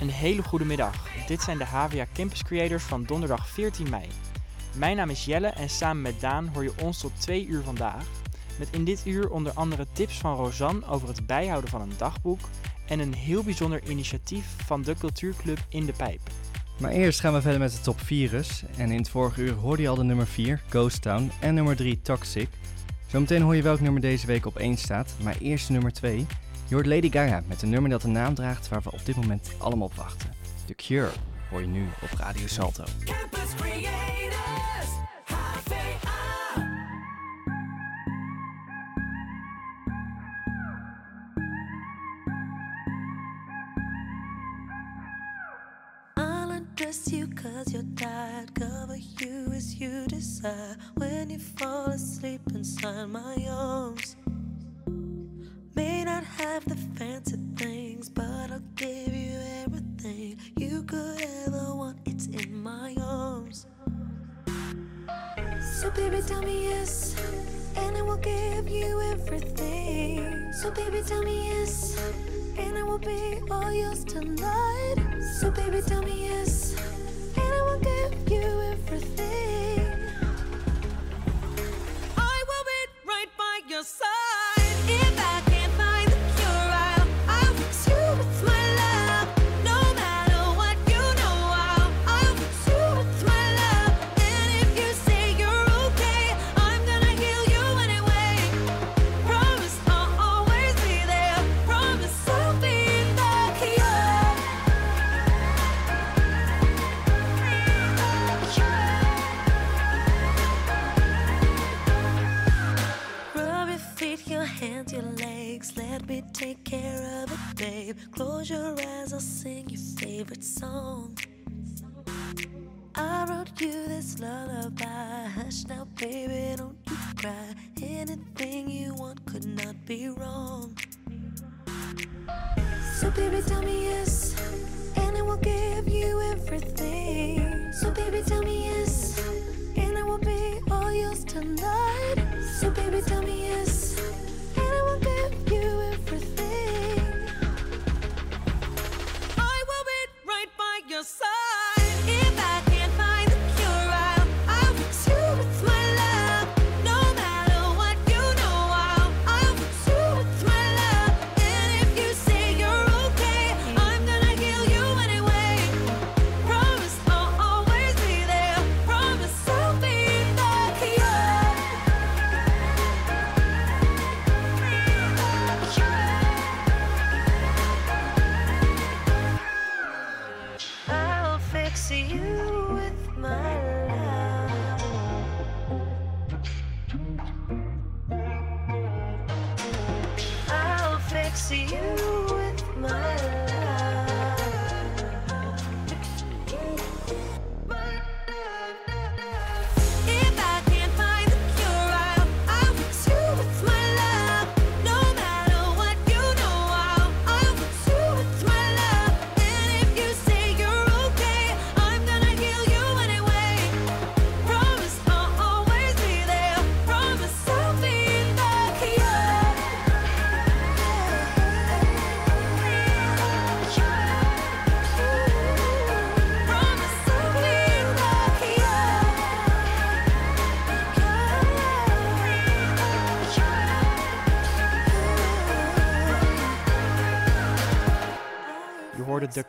Een hele goede middag. Dit zijn de HVA Campus Creators van donderdag 14 mei. Mijn naam is Jelle en samen met Daan hoor je ons tot 2 uur vandaag. Met in dit uur onder andere tips van Rosanne over het bijhouden van een dagboek en een heel bijzonder initiatief van de Cultuurclub in de Pijp. Maar eerst gaan we verder met de top virus. En in het vorige uur hoorde je al de nummer 4, Ghost Town, en nummer 3, Toxic. Zometeen hoor je welk nummer deze week op 1 staat, maar eerst nummer 2. Je hoort Lady Gaga met een nummer dat de naam draagt waar we op dit moment allemaal op wachten. The Cure hoor je nu op Radio Salto. Campus Creators, HVA. I'll undress you cause you're tired. Cover you as you desire. When you fall asleep inside my arms. May not have the fancy things, but I'll give you everything you could ever want. It's in my arms. So, baby, tell me yes, and I will give you everything. So, baby, tell me yes, and I will be all yours tonight. So, baby, tell me yes, and I will give you everything. I will be right by your side.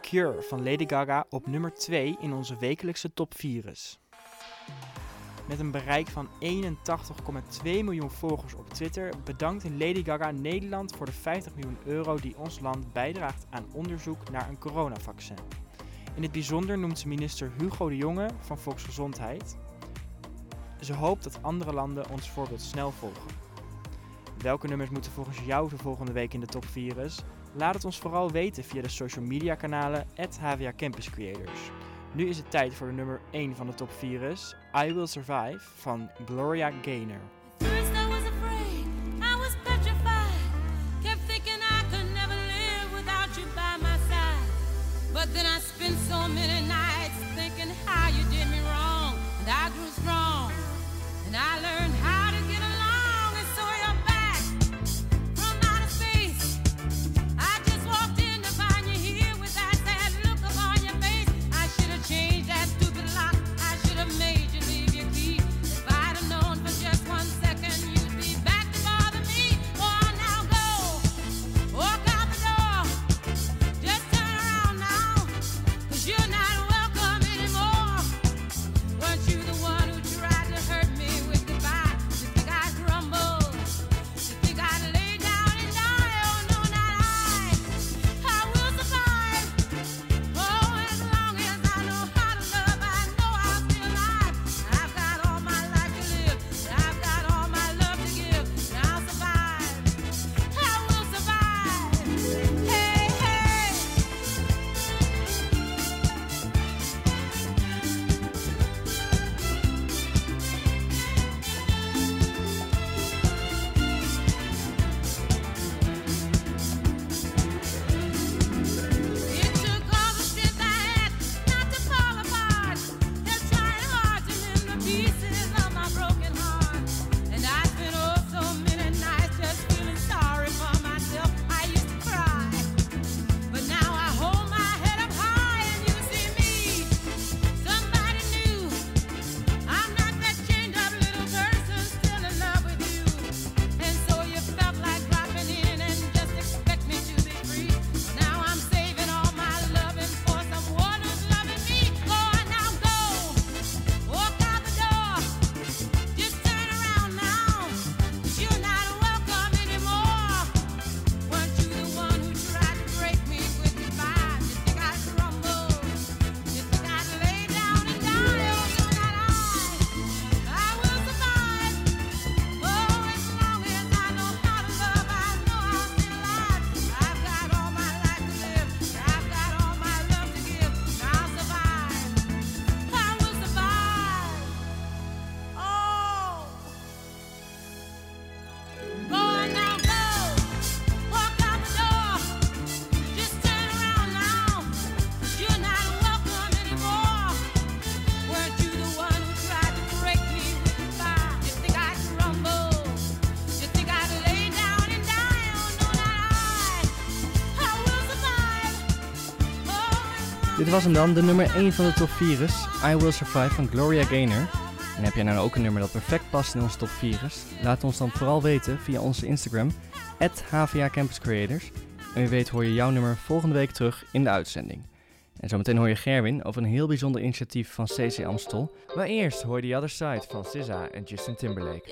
Cure van Lady Gaga op nummer 2 in onze wekelijkse top virus. Met een bereik van 81,2 miljoen volgers op Twitter bedankt Lady Gaga Nederland voor de 50 miljoen euro die ons land bijdraagt aan onderzoek naar een coronavaccin. In het bijzonder noemt ze minister Hugo de Jonge van Volksgezondheid. Ze hoopt dat andere landen ons voorbeeld snel volgen. Welke nummers moeten volgens jou de volgende week in de top virus? Laat het ons vooral weten via de social media kanalen HVA Campus Creators. Nu is het tijd voor de nummer 1 van de top virus, I Will Survive van Gloria Gaynor. Dit was hem dan, de nummer 1 van de top 4 is I Will Survive van Gloria Gaynor. En heb jij nou ook een nummer dat perfect past in onze top 4 is? Laat ons dan vooral weten via onze Instagram, HVA Campus Creators. En wie weet hoor je jouw nummer volgende week terug in de uitzending. En zometeen hoor je Gerwin over een heel bijzonder initiatief van CC Amstel. Maar eerst hoor je The Other Side van SZA en Justin Timberlake.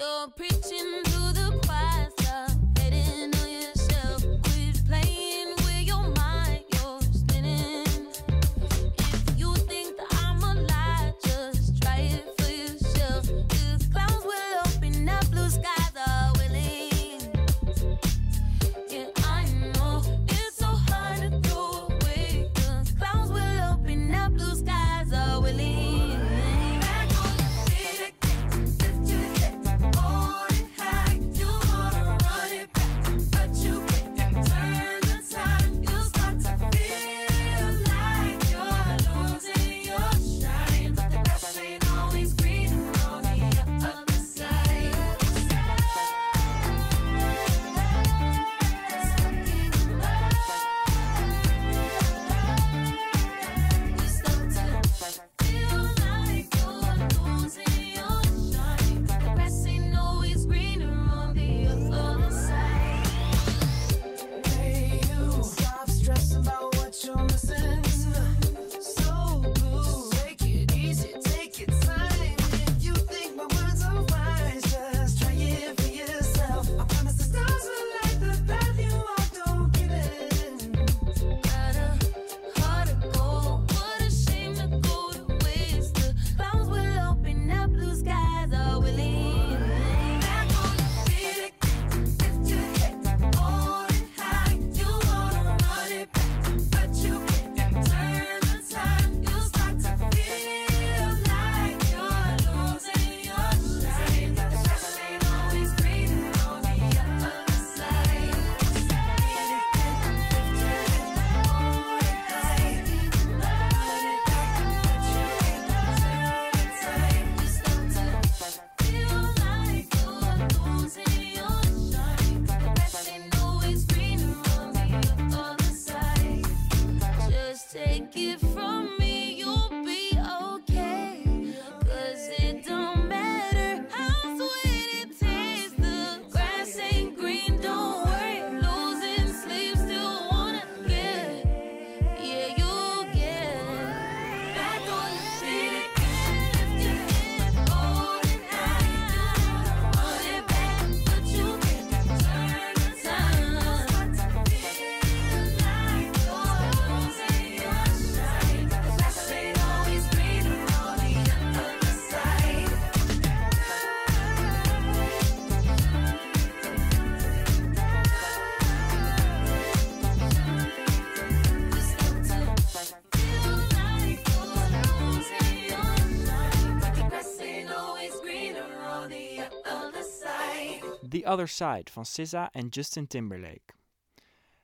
The Other Side van SZA en Justin Timberlake.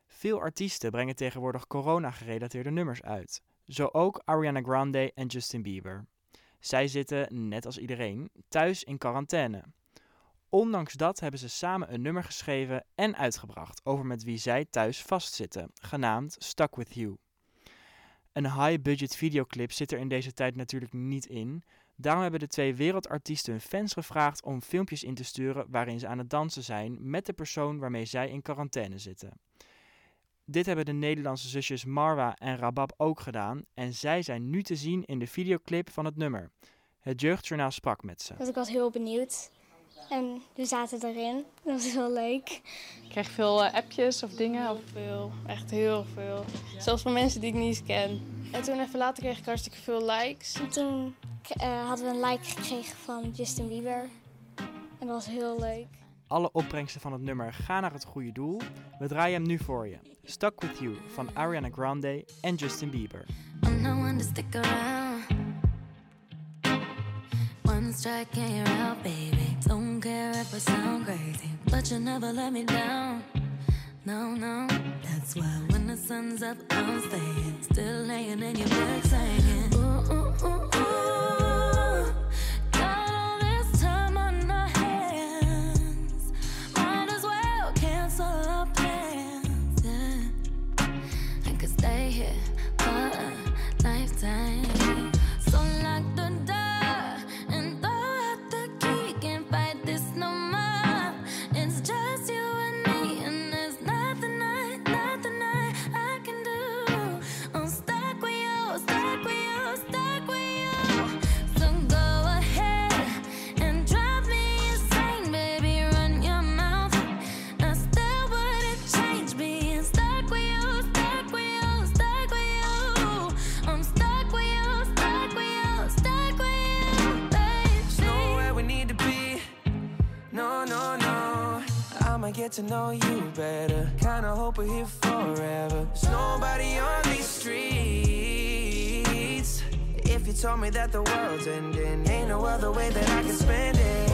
Veel artiesten brengen tegenwoordig corona-gerelateerde nummers uit. Zo ook Ariana Grande en Justin Bieber. Zij zitten, net als iedereen, thuis in quarantaine. Ondanks dat hebben ze samen een nummer geschreven en uitgebracht over met wie zij thuis vastzitten, genaamd Stuck With You. Een high-budget videoclip zit er in deze tijd natuurlijk niet in. Daarom hebben de twee wereldartiesten hun fans gevraagd om filmpjes in te sturen waarin ze aan het dansen zijn met de persoon waarmee zij in quarantaine zitten. Dit hebben de Nederlandse zusjes Marwa en Rabab ook gedaan en zij zijn nu te zien in de videoclip van het nummer. Het Jeugdjournaal sprak met ze. Ik was heel benieuwd. En we zaten erin. Dat was heel leuk. Ik krijg veel eh, appjes of dingen. Of, veel, echt heel veel. Zelfs van mensen die ik niet eens ken. En toen even later kreeg ik hartstikke veel likes. En toen eh, hadden we een like gekregen van Justin Bieber. En dat was heel leuk. Alle opbrengsten van het nummer gaan naar het goede doel. We draaien hem nu voor je. Stuck With You van Ariana Grande en Justin Bieber. I'm no one to stick around. One strike and you're out, baby. Don't care if I sound crazy, but you never let me down. No, no, that's why when the sun's up, I'm staying. Still laying in your bed saying, ooh, ooh, ooh, ooh. To know you better. Kinda hope we're here forever. There's nobody on these streets. If you told me that the world's ending, ain't no other way that I can spend it.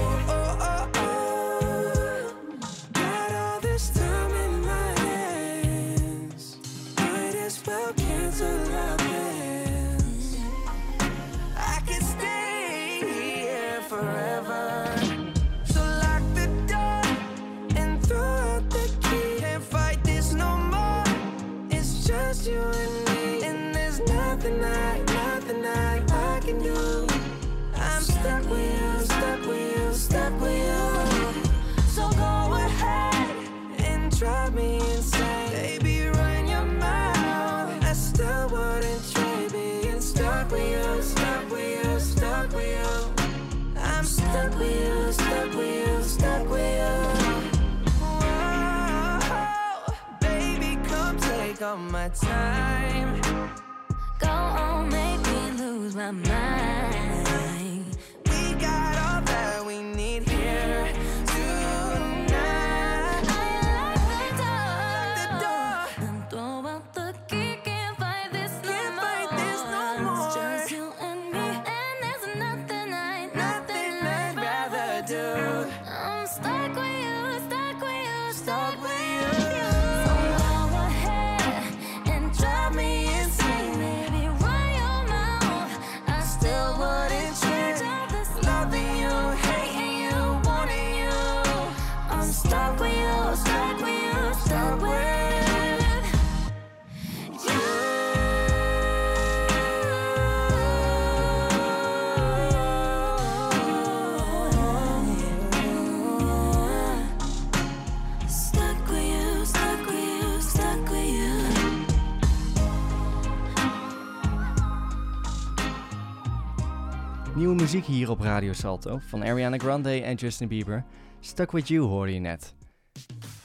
Muziek hier op Radio Salto van Ariana Grande en Justin Bieber. Stuck With You hoorde je net.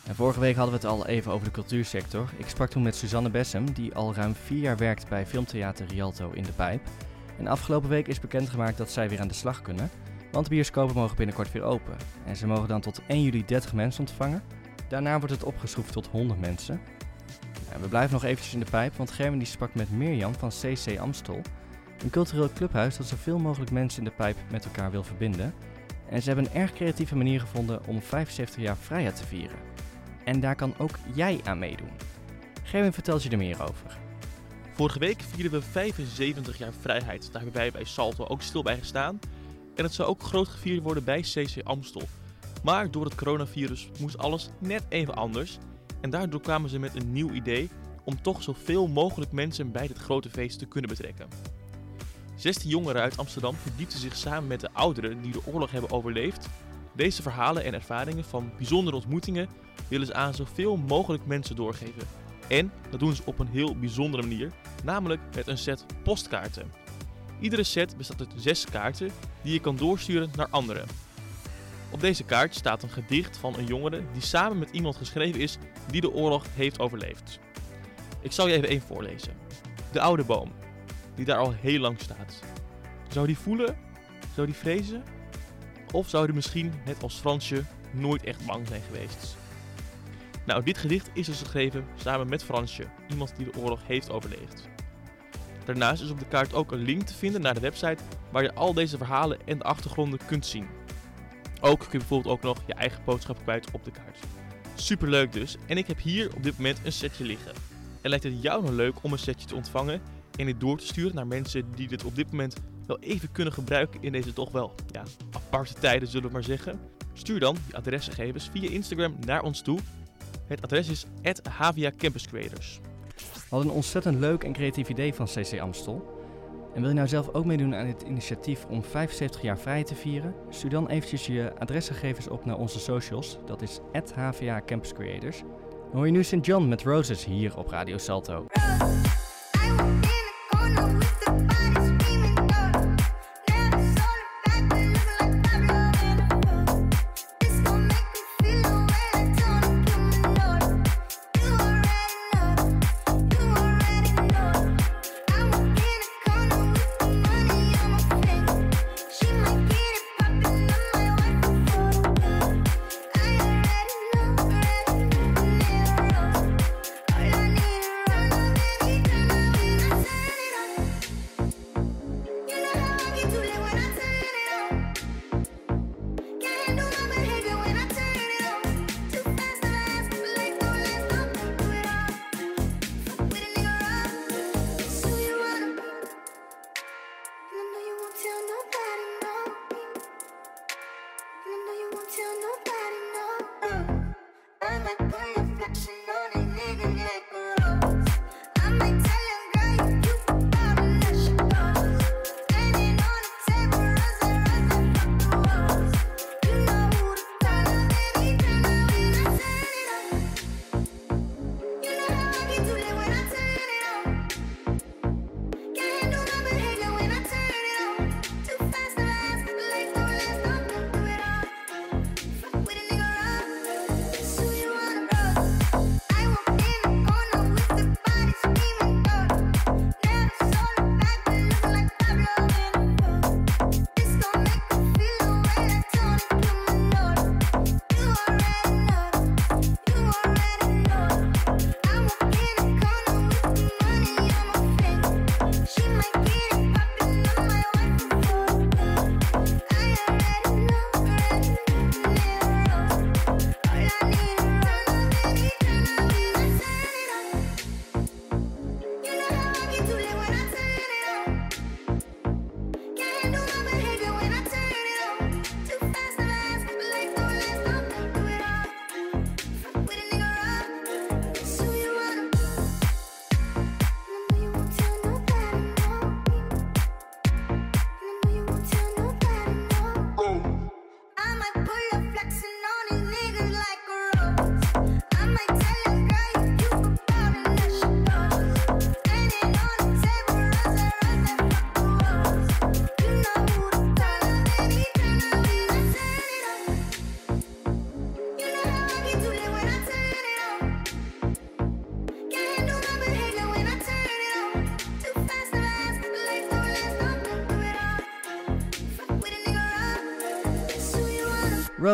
En vorige week hadden we het al even over de cultuursector. Ik sprak toen met Suzanne Bessem, die al ruim vier jaar werkt bij filmtheater Rialto in de Pijp. En afgelopen week is bekendgemaakt dat zij weer aan de slag kunnen, want de bioscopen mogen binnenkort weer open. En ze mogen dan tot 1 juli 30 mensen ontvangen. Daarna wordt het opgeschroefd tot 100 mensen. En we blijven nog eventjes in de pijp, want die sprak met Mirjam van CC Amstel. Een cultureel clubhuis dat zoveel mogelijk mensen in de pijp met elkaar wil verbinden. En ze hebben een erg creatieve manier gevonden om 75 jaar vrijheid te vieren. En daar kan ook jij aan meedoen. Gerwin vertelt je er meer over. Vorige week vierden we 75 jaar vrijheid. Daar hebben wij bij Salto ook stil bij gestaan. En het zou ook groot gevierd worden bij CC Amstel. Maar door het coronavirus moest alles net even anders. En daardoor kwamen ze met een nieuw idee om toch zoveel mogelijk mensen bij dit grote feest te kunnen betrekken. 16 jongeren uit Amsterdam verdiepten zich samen met de ouderen die de oorlog hebben overleefd. Deze verhalen en ervaringen van bijzondere ontmoetingen willen ze aan zoveel mogelijk mensen doorgeven. En dat doen ze op een heel bijzondere manier, namelijk met een set postkaarten. Iedere set bestaat uit zes kaarten die je kan doorsturen naar anderen. Op deze kaart staat een gedicht van een jongere die samen met iemand geschreven is die de oorlog heeft overleefd. Ik zal je even één voorlezen. De oude boom, die daar al heel lang staat. Zou die voelen? Zou die vrezen? Of zou die misschien, net als Fransje, nooit echt bang zijn geweest? Nou, dit gedicht is dus geschreven samen met Fransje, iemand die de oorlog heeft overleefd. Daarnaast is op de kaart ook een link te vinden naar de website waar je al deze verhalen en de achtergronden kunt zien. Ook kun je bijvoorbeeld ook nog je eigen boodschap kwijt op de kaart. Superleuk dus, en ik heb hier op dit moment een setje liggen. En lijkt het jou nou leuk om een setje te ontvangen en dit door te sturen naar mensen die dit op dit moment wel even kunnen gebruiken in deze toch wel ja, aparte tijden, zullen we maar zeggen? Stuur dan je adresgegevens via Instagram naar ons toe. Het adres is Havia Campus Creators. We hadden een ontzettend leuk en creatief idee van CC Amstel. En wil je nou zelf ook meedoen aan dit initiatief om 75 jaar vrijheid te vieren? Stuur dan eventjes je adresgegevens op naar onze socials. Dat is HVA Campus Creators. Dan hoor je nu St. John met Roses hier op Radio Salto. Ready,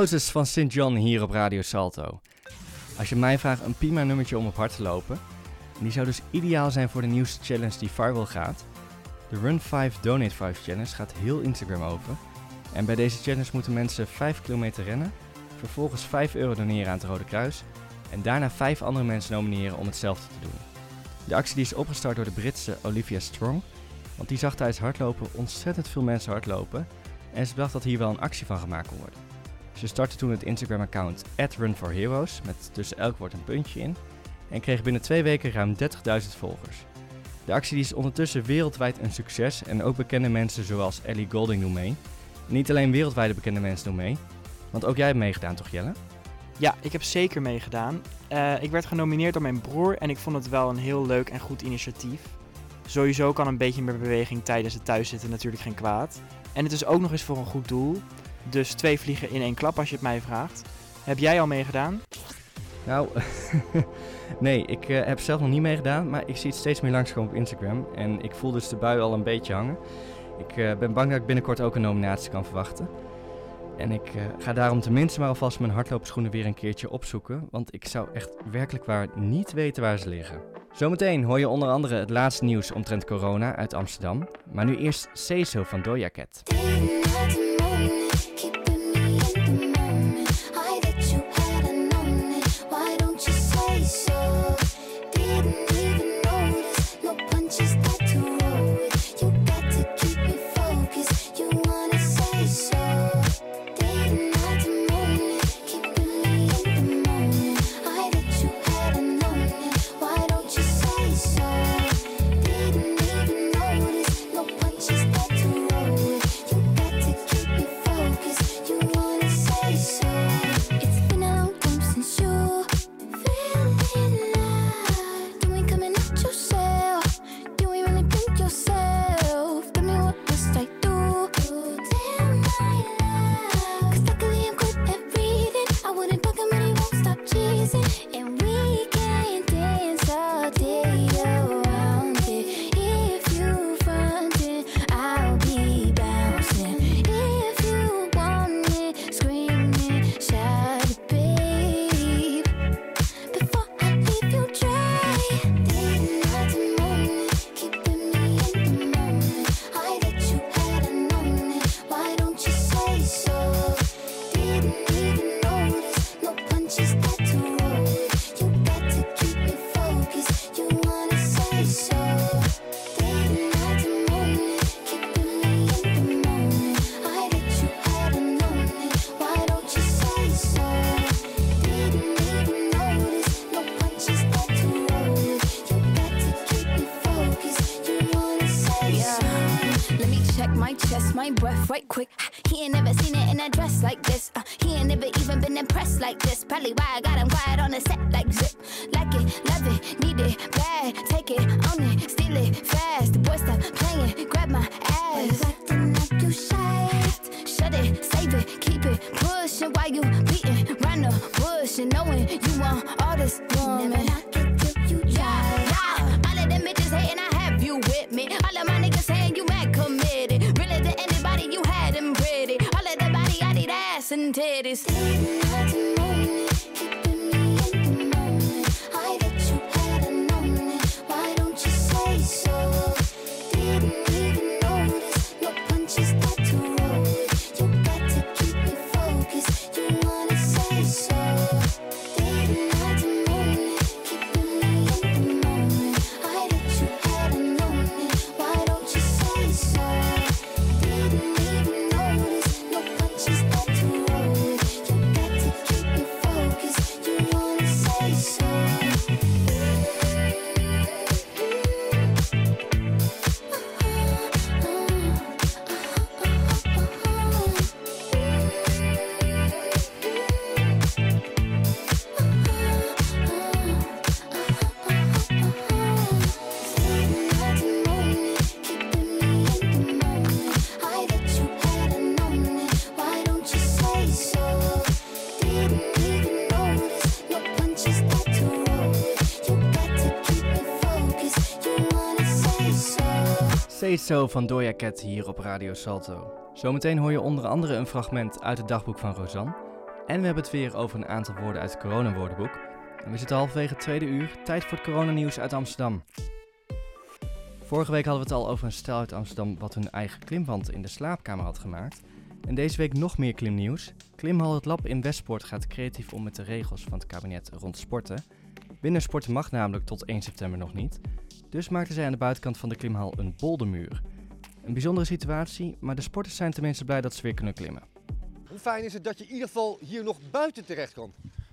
Roses van St. John hier op Radio Salto. Als je mij vraagt, een prima nummertje om op hard te lopen. En die zou dus ideaal zijn voor de nieuwste challenge die viral gaat. De Run 5 Donate 5 Challenge gaat heel Instagram over. En bij deze challenge moeten mensen 5 kilometer rennen, vervolgens 5 euro doneren aan het Rode Kruis en daarna 5 andere mensen nomineren om hetzelfde te doen. De actie die is opgestart door de Britse Olivia Strong, want die zag tijdens hardlopen ontzettend veel mensen hardlopen en ze dacht dat hier wel een actie van gemaakt kon worden. Ze startte toen het Instagram-account @run4heroes met tussen elk woord een puntje in en kreeg binnen twee weken ruim 30.000 volgers. De actie is ondertussen wereldwijd een succes en ook bekende mensen zoals Ellie Golding doen mee. Niet alleen wereldwijde bekende mensen doen mee, want ook jij hebt meegedaan toch Jelle? Ja, ik heb zeker meegedaan. Eh, ik werd genomineerd door mijn broer en ik vond het wel een heel leuk en goed initiatief. Sowieso kan een beetje meer beweging tijdens het thuiszitten natuurlijk geen kwaad. En het is ook nog eens voor een goed doel. Dus twee vliegen in één klap als je het mij vraagt. Heb jij al meegedaan? Nou, nee, ik eh, heb zelf nog niet meegedaan, maar ik zie het steeds meer langskomen op Instagram. En ik voel dus de bui al een beetje hangen. Ik eh, ben bang dat ik binnenkort ook een nominatie kan verwachten. En ik eh, ga daarom tenminste maar alvast mijn hardloopschoenen weer een keertje opzoeken. Want ik zou echt werkelijk waar niet weten waar ze liggen. Zometeen hoor je onder andere het laatste nieuws omtrent corona uit Amsterdam. Maar nu eerst Seeso van Doja van Doja Cat hier op Radio Salto. Zometeen hoor je onder andere een fragment uit het dagboek van Rosanne. En we hebben het weer over een aantal woorden uit het coronawoordenboek. En we zitten halverwege het tweede uur. Tijd voor het coronanieuws uit Amsterdam. Vorige week hadden we het al over een stel uit Amsterdam wat hun eigen klimwand in de slaapkamer had gemaakt. En deze week nog meer klimnieuws. Klimhal Het Lab in Westpoort gaat creatief om met de regels van het kabinet rond sporten. Binnensporten mag namelijk tot 1 september nog niet. Dus maakten zij aan de buitenkant van de klimhal een boldermuur. Een bijzondere situatie, maar de sporters zijn tenminste blij dat ze weer kunnen klimmen. Hoe fijn is het dat je in ieder geval hier nog buiten terecht kan?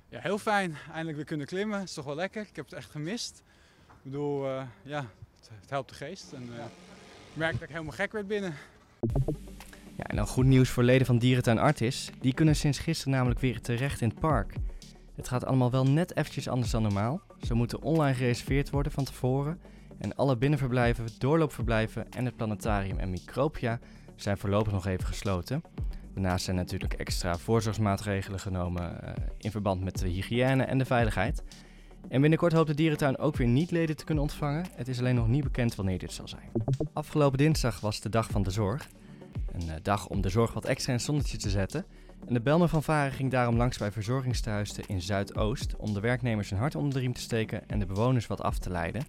Ja, heel fijn. Eindelijk weer kunnen klimmen. Het is toch wel lekker. Ik heb het echt gemist. Ik bedoel, eh, ja, het, het helpt de geest. En eh, ik merk dat ik helemaal gek werd binnen. Ja, en dan goed nieuws voor leden van Dierentuin Artis. Die kunnen sinds gisteren namelijk weer terecht in het park. Het gaat allemaal wel net eventjes anders dan normaal. Ze moeten online gereserveerd worden van tevoren. En alle binnenverblijven, doorloopverblijven en het planetarium en Micropia zijn voorlopig nog even gesloten. Daarnaast zijn natuurlijk extra voorzorgsmaatregelen genomen eh, in verband met de hygiëne en de veiligheid. En binnenkort hoopt de dierentuin ook weer niet-leden te kunnen ontvangen. Het is alleen nog niet bekend wanneer dit zal zijn. Afgelopen dinsdag was de dag van de zorg. Een eh, dag om de zorg wat extra in zonnetje te zetten. En de Belmen van Varen ging daarom langs bij verzorgingstehuizen in Zuidoost om de werknemers een hart onder de riem te steken en de bewoners wat af te leiden.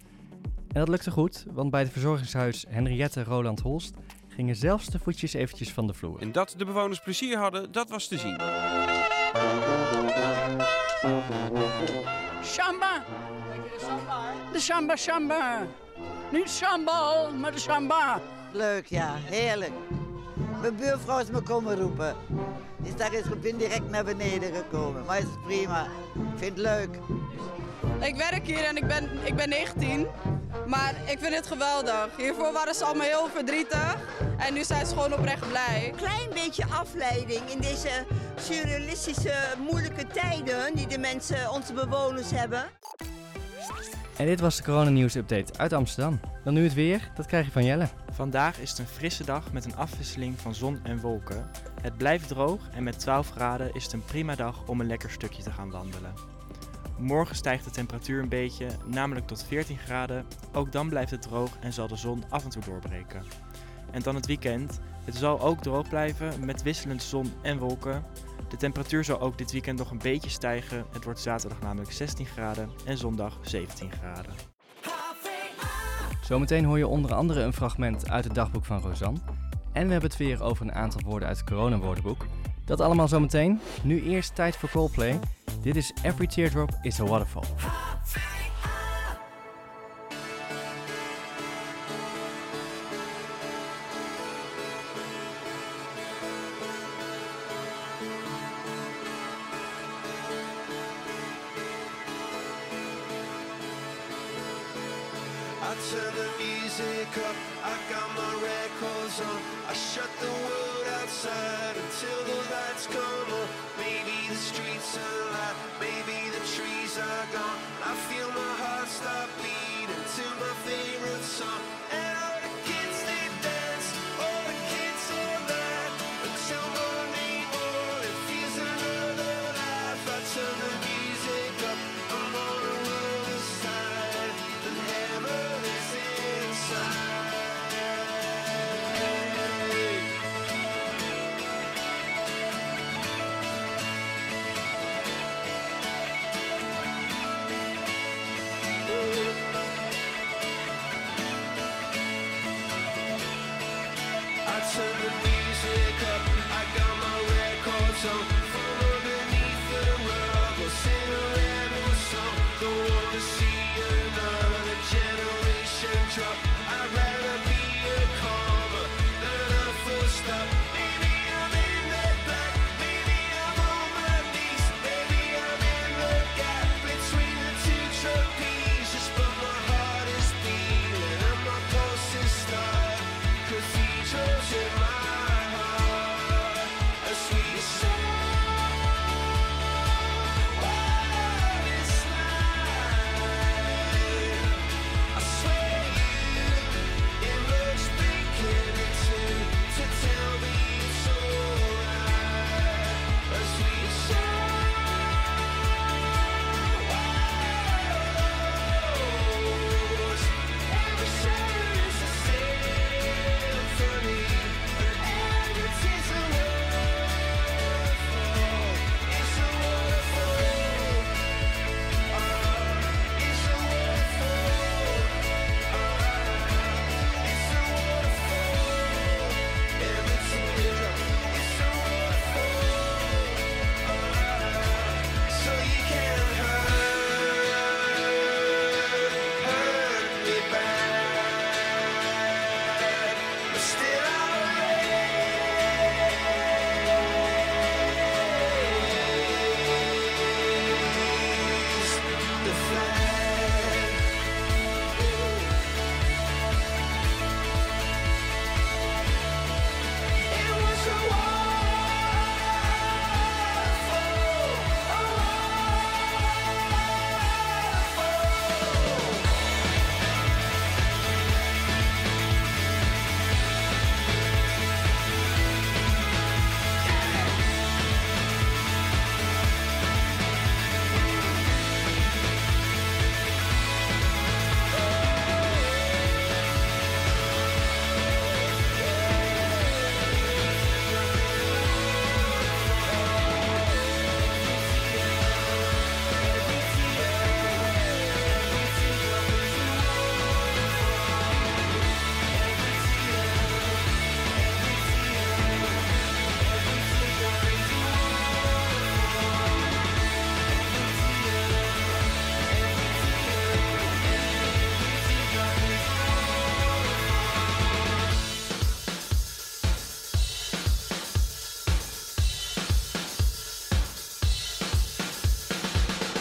En dat lukte goed, want bij het verzorgingshuis Henriette Roland Holst gingen zelfs de voetjes eventjes van de vloer. En dat de bewoners plezier hadden, dat was te zien. Samba. De samba samba. Niet sambal, maar de samba. Leuk, ja, heerlijk. Mijn buurvrouw is me komen roepen. Die is daar eens ben direct naar beneden gekomen. Maar het is prima. Ik vind het leuk. Ik werk hier en ik ben, ik ben 19. Maar ik vind het geweldig. Hiervoor waren ze allemaal heel verdrietig. En nu zijn ze gewoon oprecht blij. Klein beetje afleiding in deze surrealistische, moeilijke tijden die de mensen, onze bewoners hebben. En dit was de coronanieuws update uit Amsterdam. Dan nu het weer, dat krijg je van Jelle. Vandaag is het een frisse dag met een afwisseling van zon en wolken. Het blijft droog en met 12 graden is het een prima dag om een lekker stukje te gaan wandelen. Morgen stijgt de temperatuur een beetje, namelijk tot 14 graden. Ook dan blijft het droog en zal de zon af en toe doorbreken. En dan het weekend. Het zal ook droog blijven met wisselend zon en wolken. De temperatuur zal ook dit weekend nog een beetje stijgen. Het wordt zaterdag namelijk 16 graden en zondag 17 graden. Zometeen hoor je onder andere een fragment uit het dagboek van Rosanne. En we hebben het weer over een aantal woorden uit het coronawoordenboek. Dat allemaal zometeen. Nu eerst tijd voor Coldplay. Dit is Every Teardrop is a Waterfall. The music I got my records on. I shut the world outside until the lights come on. Maybe the streets are alive, maybe the trees are gone. I feel my heart stop beating to my favorite song.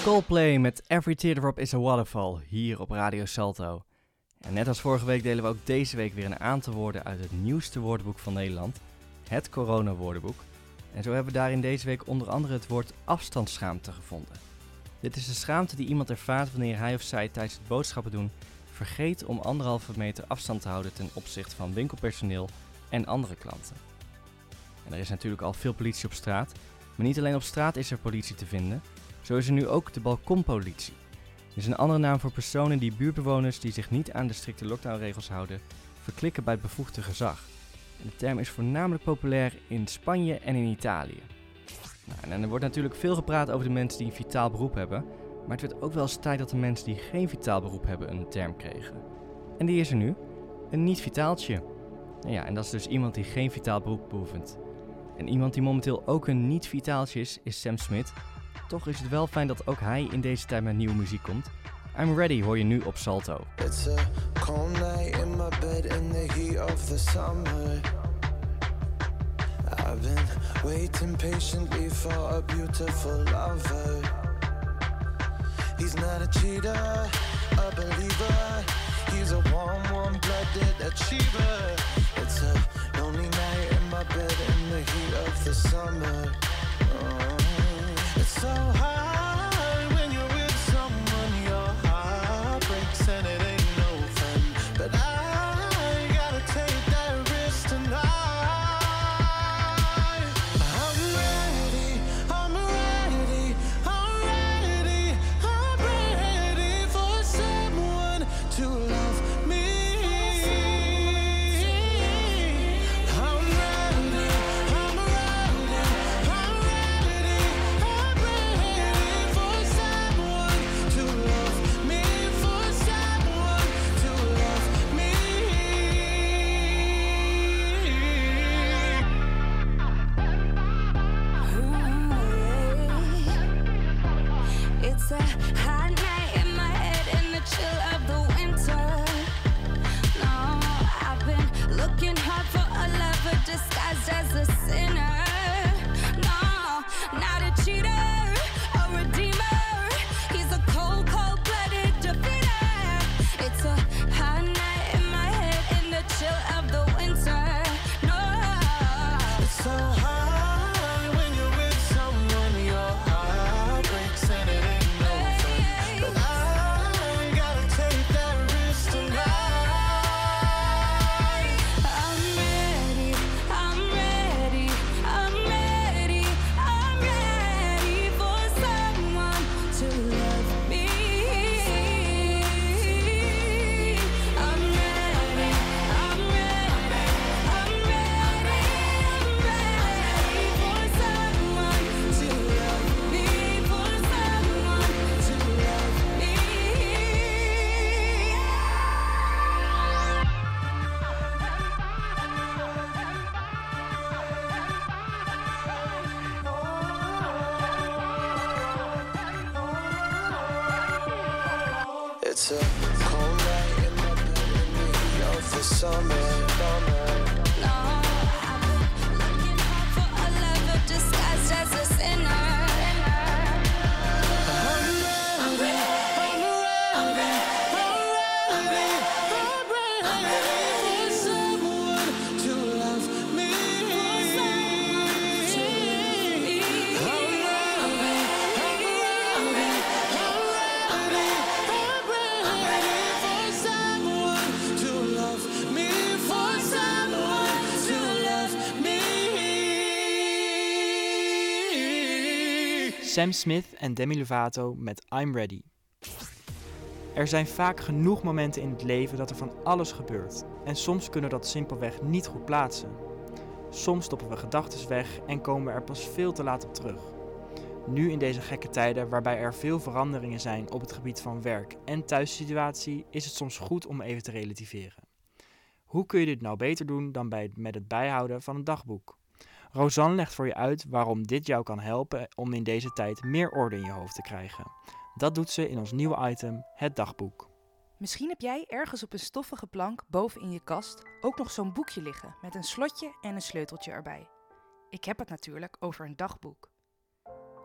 Coldplay met Every Teardrop is a Waterfall hier op Radio Salto. En net als vorige week delen we ook deze week weer een aantal woorden uit het nieuwste woordenboek van Nederland, het Corona-woordenboek. En zo hebben we daarin deze week onder andere het woord afstandsschaamte gevonden. Dit is de schaamte die iemand ervaart wanneer hij of zij tijdens het boodschappen doen vergeet om anderhalve meter afstand te houden ten opzichte van winkelpersoneel en andere klanten. En er is natuurlijk al veel politie op straat, maar niet alleen op straat is er politie te vinden, zo is er nu ook de balkonpolitie. Dit is een andere naam voor personen die buurtbewoners die zich niet aan de strikte lockdownregels houden, verklikken bij het bevoegde gezag. En de term is voornamelijk populair in Spanje en in Italië. Nou, en er wordt natuurlijk veel gepraat over de mensen die een vitaal beroep hebben, maar het werd ook wel eens tijd dat de mensen die geen vitaal beroep hebben een term kregen. En die is er nu, een niet-vitaaltje. Nou ja, en dat is dus iemand die geen vitaal beroep beoefent. En iemand die momenteel ook een niet-vitaaltje is, is Sam Smith. Toch is het wel fijn dat ook hij in deze tijd met nieuwe muziek komt. I'm Ready hoor je nu op Salto. It's a calm night in my bed in the heat of the summer. I've been waiting patiently for a beautiful lover. He's not a cheater, a believer. He's a warm, warm blooded achiever. It's a lonely night in my bed in the heat of the summer. Oh, so hard It's a cold night in my bed in the heat of the summer. Sam Smith en Demi Lovato met I'm Ready. Er zijn vaak genoeg momenten in het leven dat er van alles gebeurt. En soms kunnen we dat simpelweg niet goed plaatsen. Soms stoppen we gedachten weg en komen we er pas veel te laat op terug. Nu in deze gekke tijden waarbij er veel veranderingen zijn op het gebied van werk en thuissituatie is het soms goed om even te relativeren. Hoe kun je dit nou beter doen dan bij, met het bijhouden van een dagboek? Rosanne legt voor je uit waarom dit jou kan helpen om in deze tijd meer orde in je hoofd te krijgen. Dat doet ze in ons nieuwe item, het dagboek. Misschien heb jij ergens op een stoffige plank boven in je kast ook nog zo'n boekje liggen met een slotje en een sleuteltje erbij. Ik heb het natuurlijk over een dagboek.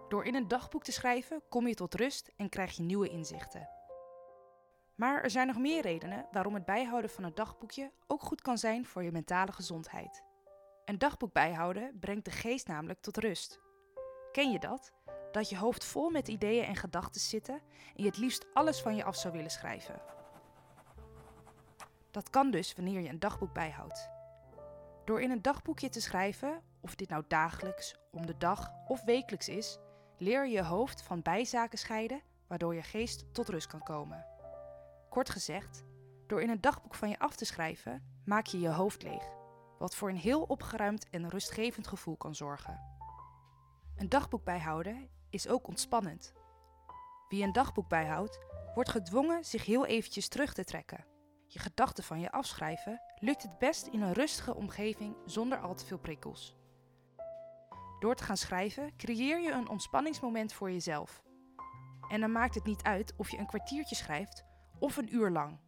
Door in een dagboek te schrijven kom je tot rust en krijg je nieuwe inzichten. Maar er zijn nog meer redenen waarom het bijhouden van een dagboekje ook goed kan zijn voor je mentale gezondheid. Een dagboek bijhouden brengt de geest namelijk tot rust. Ken je dat? Dat je hoofd vol met ideeën en gedachten zitten en je het liefst alles van je af zou willen schrijven. Dat kan dus wanneer je een dagboek bijhoudt. Door in een dagboekje te schrijven, of dit nou dagelijks, om de dag of wekelijks is, leer je je hoofd van bijzaken scheiden, waardoor je geest tot rust kan komen. Kort gezegd, door in een dagboek van je af te schrijven, maak je je hoofd leeg, wat voor een heel opgeruimd en rustgevend gevoel kan zorgen. Een dagboek bijhouden is ook ontspannend. Wie een dagboek bijhoudt, wordt gedwongen zich heel eventjes terug te trekken. Je gedachten van je afschrijven lukt het best in een rustige omgeving zonder al te veel prikkels. Door te gaan schrijven creëer je een ontspanningsmoment voor jezelf. En dan maakt het niet uit of je een kwartiertje schrijft of een uur lang.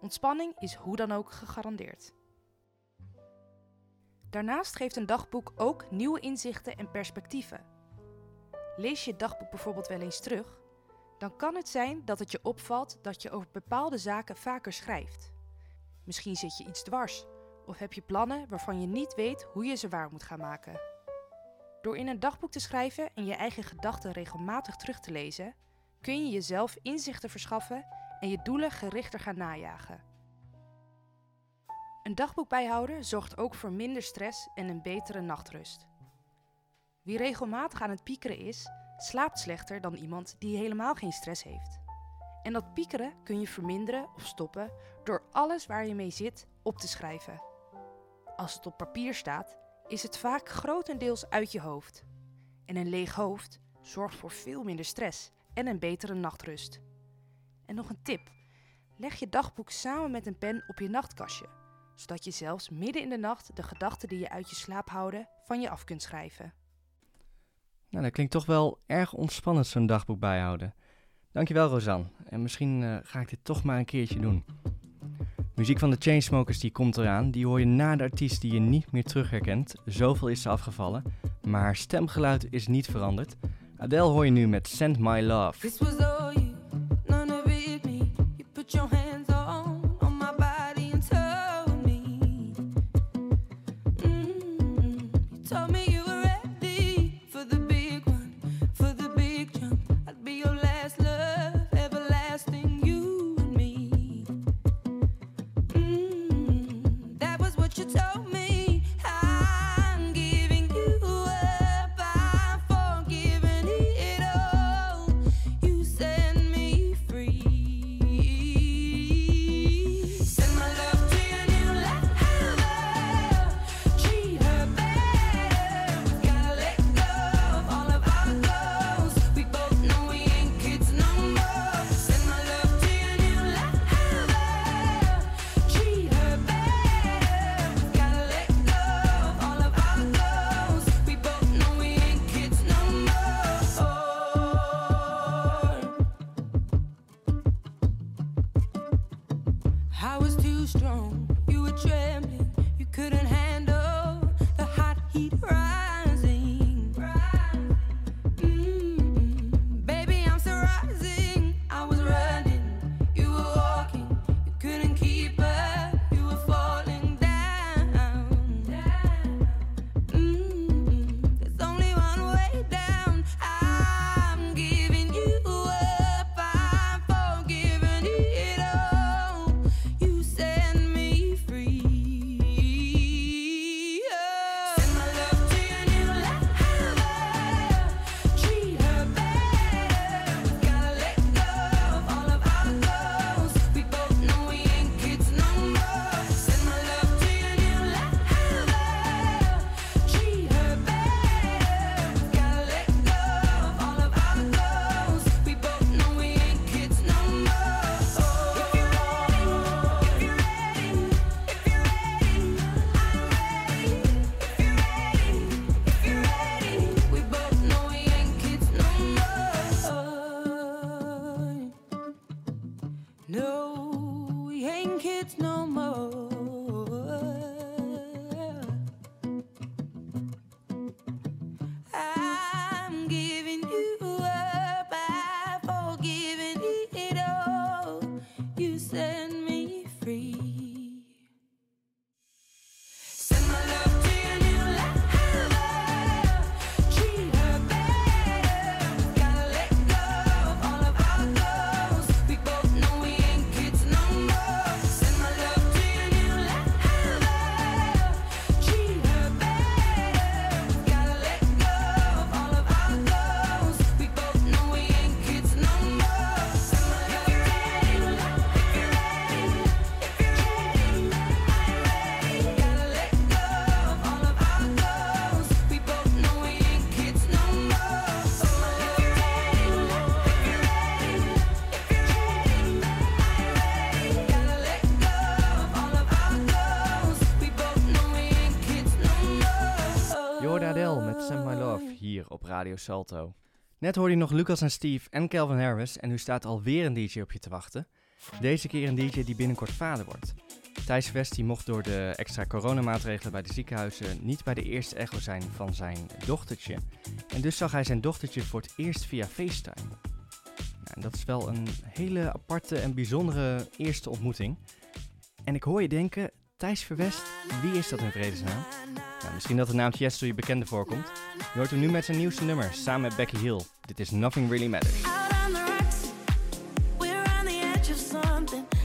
Ontspanning is hoe dan ook gegarandeerd. Daarnaast geeft een dagboek ook nieuwe inzichten en perspectieven. Lees je dagboek bijvoorbeeld wel eens terug, dan kan het zijn dat het je opvalt dat je over bepaalde zaken vaker schrijft. Misschien zit je iets dwars of heb je plannen waarvan je niet weet hoe je ze waar moet gaan maken. Door in een dagboek te schrijven en je eigen gedachten regelmatig terug te lezen, kun je jezelf inzichten verschaffen en je doelen gerichter gaan najagen. Een dagboek bijhouden zorgt ook voor minder stress en een betere nachtrust. Wie regelmatig aan het piekeren is, slaapt slechter dan iemand die helemaal geen stress heeft. En dat piekeren kun je verminderen of stoppen door alles waar je mee zit op te schrijven. Als het op papier staat, is het vaak grotendeels uit je hoofd. En een leeg hoofd zorgt voor veel minder stress en een betere nachtrust. En nog een tip: leg je dagboek samen met een pen op je nachtkastje, zodat je zelfs midden in de nacht de gedachten die je uit je slaap houden van je af kunt schrijven. Nou, dat klinkt toch wel erg ontspannend, zo'n dagboek bijhouden. Dankjewel, Rosanne. En misschien eh, ga ik dit toch maar een keertje doen. Muziek van de Chainsmokers die komt eraan. Die hoor je na de artiest die je niet meer terugherkent. Zoveel is ze afgevallen. Maar haar stemgeluid is niet veranderd. Adele hoor je nu met Send My Love. Radio Salto. Net hoorde je nog Lucas en Steve en Calvin Harris en nu staat alweer een DJ op je te wachten. Deze keer een DJ die binnenkort vader wordt. Thijs West mocht door de extra coronamaatregelen bij de ziekenhuizen niet bij de eerste echo zijn van zijn dochtertje. En dus zag hij zijn dochtertje voor het eerst via FaceTime. Nou, en dat is wel een hele aparte en bijzondere eerste ontmoeting. En ik hoor je denken, Thijs Verwest, wie is dat in vredesnaam? Nou, misschien dat de naam Tiesto je bekende voorkomt. Je hoort hem nu met zijn nieuwste nummer, samen met Becky Hill. Dit is Nothing Really Matters. We're on the edge of something.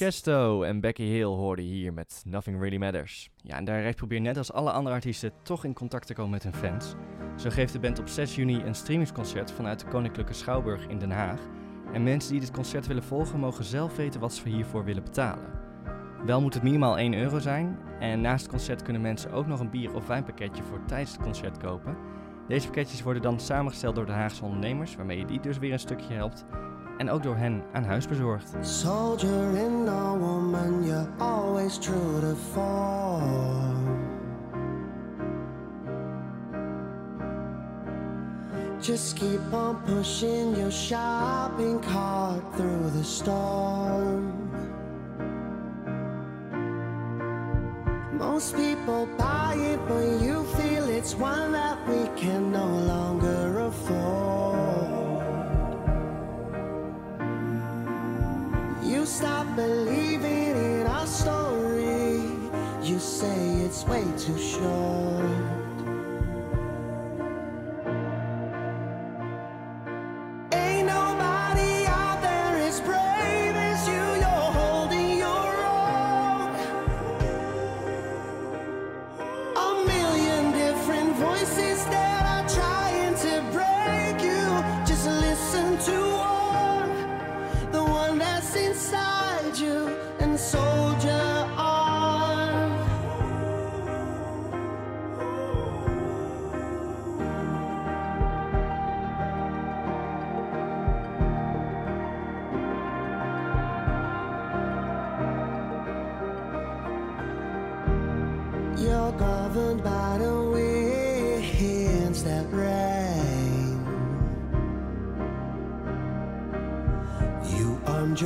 Chesto en Becky Hill hoorden hier met Nothing Really Matters. Ja, en daaruit probeert net als alle andere artiesten toch in contact te komen met hun fans. Zo geeft de band op 6 juni een streamingsconcert vanuit de Koninklijke Schouwburg in Den Haag. En mensen die dit concert willen volgen mogen zelf weten wat ze hiervoor willen betalen. Wel moet het minimaal 1 euro zijn en naast het concert kunnen mensen ook nog een bier- of wijnpakketje voor tijdens het concert kopen. Deze pakketjes worden dan samengesteld door de Haagse ondernemers, waarmee je die dus weer een stukje helpt. En ook door hen aan huis bezorgd. Soldier in a woman, you're always true to form. Just keep on pushing your shopping cart through the storm. Most people buy it, but you feel it's one that we can no longer afford. Stop believing in our story. You say it's way too short.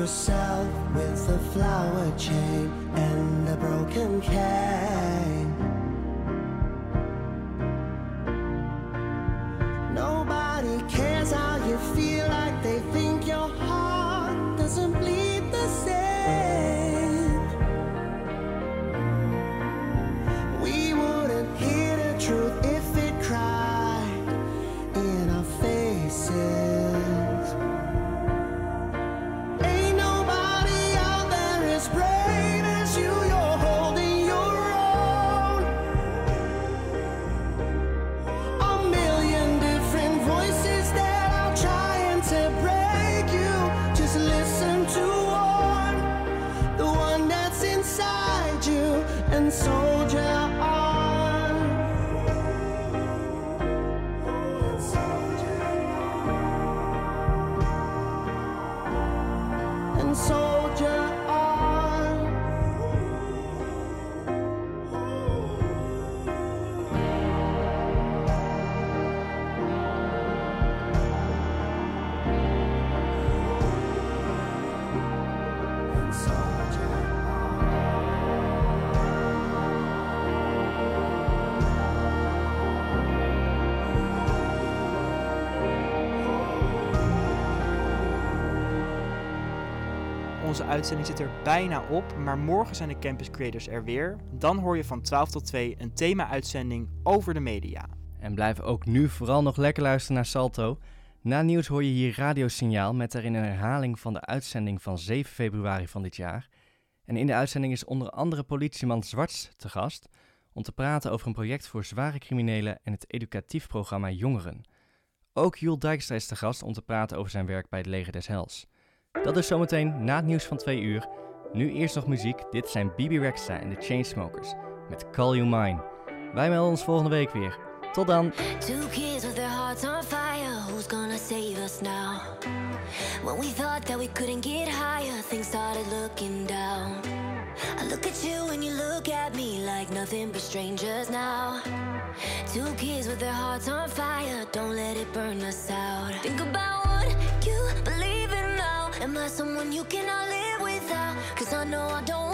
Yourself with a flower chain Uitzending zit er bijna op, maar morgen zijn de Campus Creators er weer. Dan hoor je van 12 tot 2 een thema-uitzending over de media. En blijf ook nu vooral nog lekker luisteren naar Salto. Na nieuws hoor je hier radiosignaal met daarin een herhaling van de uitzending van 7 februari van dit jaar. En in de uitzending is onder andere politieman Zwarts te gast om te praten over een project voor zware criminelen en het educatief programma Jongeren. Ook Jules Dijkstra is te gast om te praten over zijn werk bij het Leger des Hels. Dat is zometeen na het nieuws van 2 uur. Nu eerst nog muziek. Dit zijn Bibi Rexha en de Chainsmokers met Call You Mine. Wij melden ons volgende week weer. Tot dan! Two kids with their hearts on fire. Who's gonna save us now? When we thought that we couldn't get higher, things started looking down. I look at you and you look at me like nothing but strangers now. Two kids with their hearts on fire. Don't let it burn us out. Think about what you believe. Am I someone you cannot live without? Cause I know I don't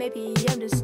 maybe I'm just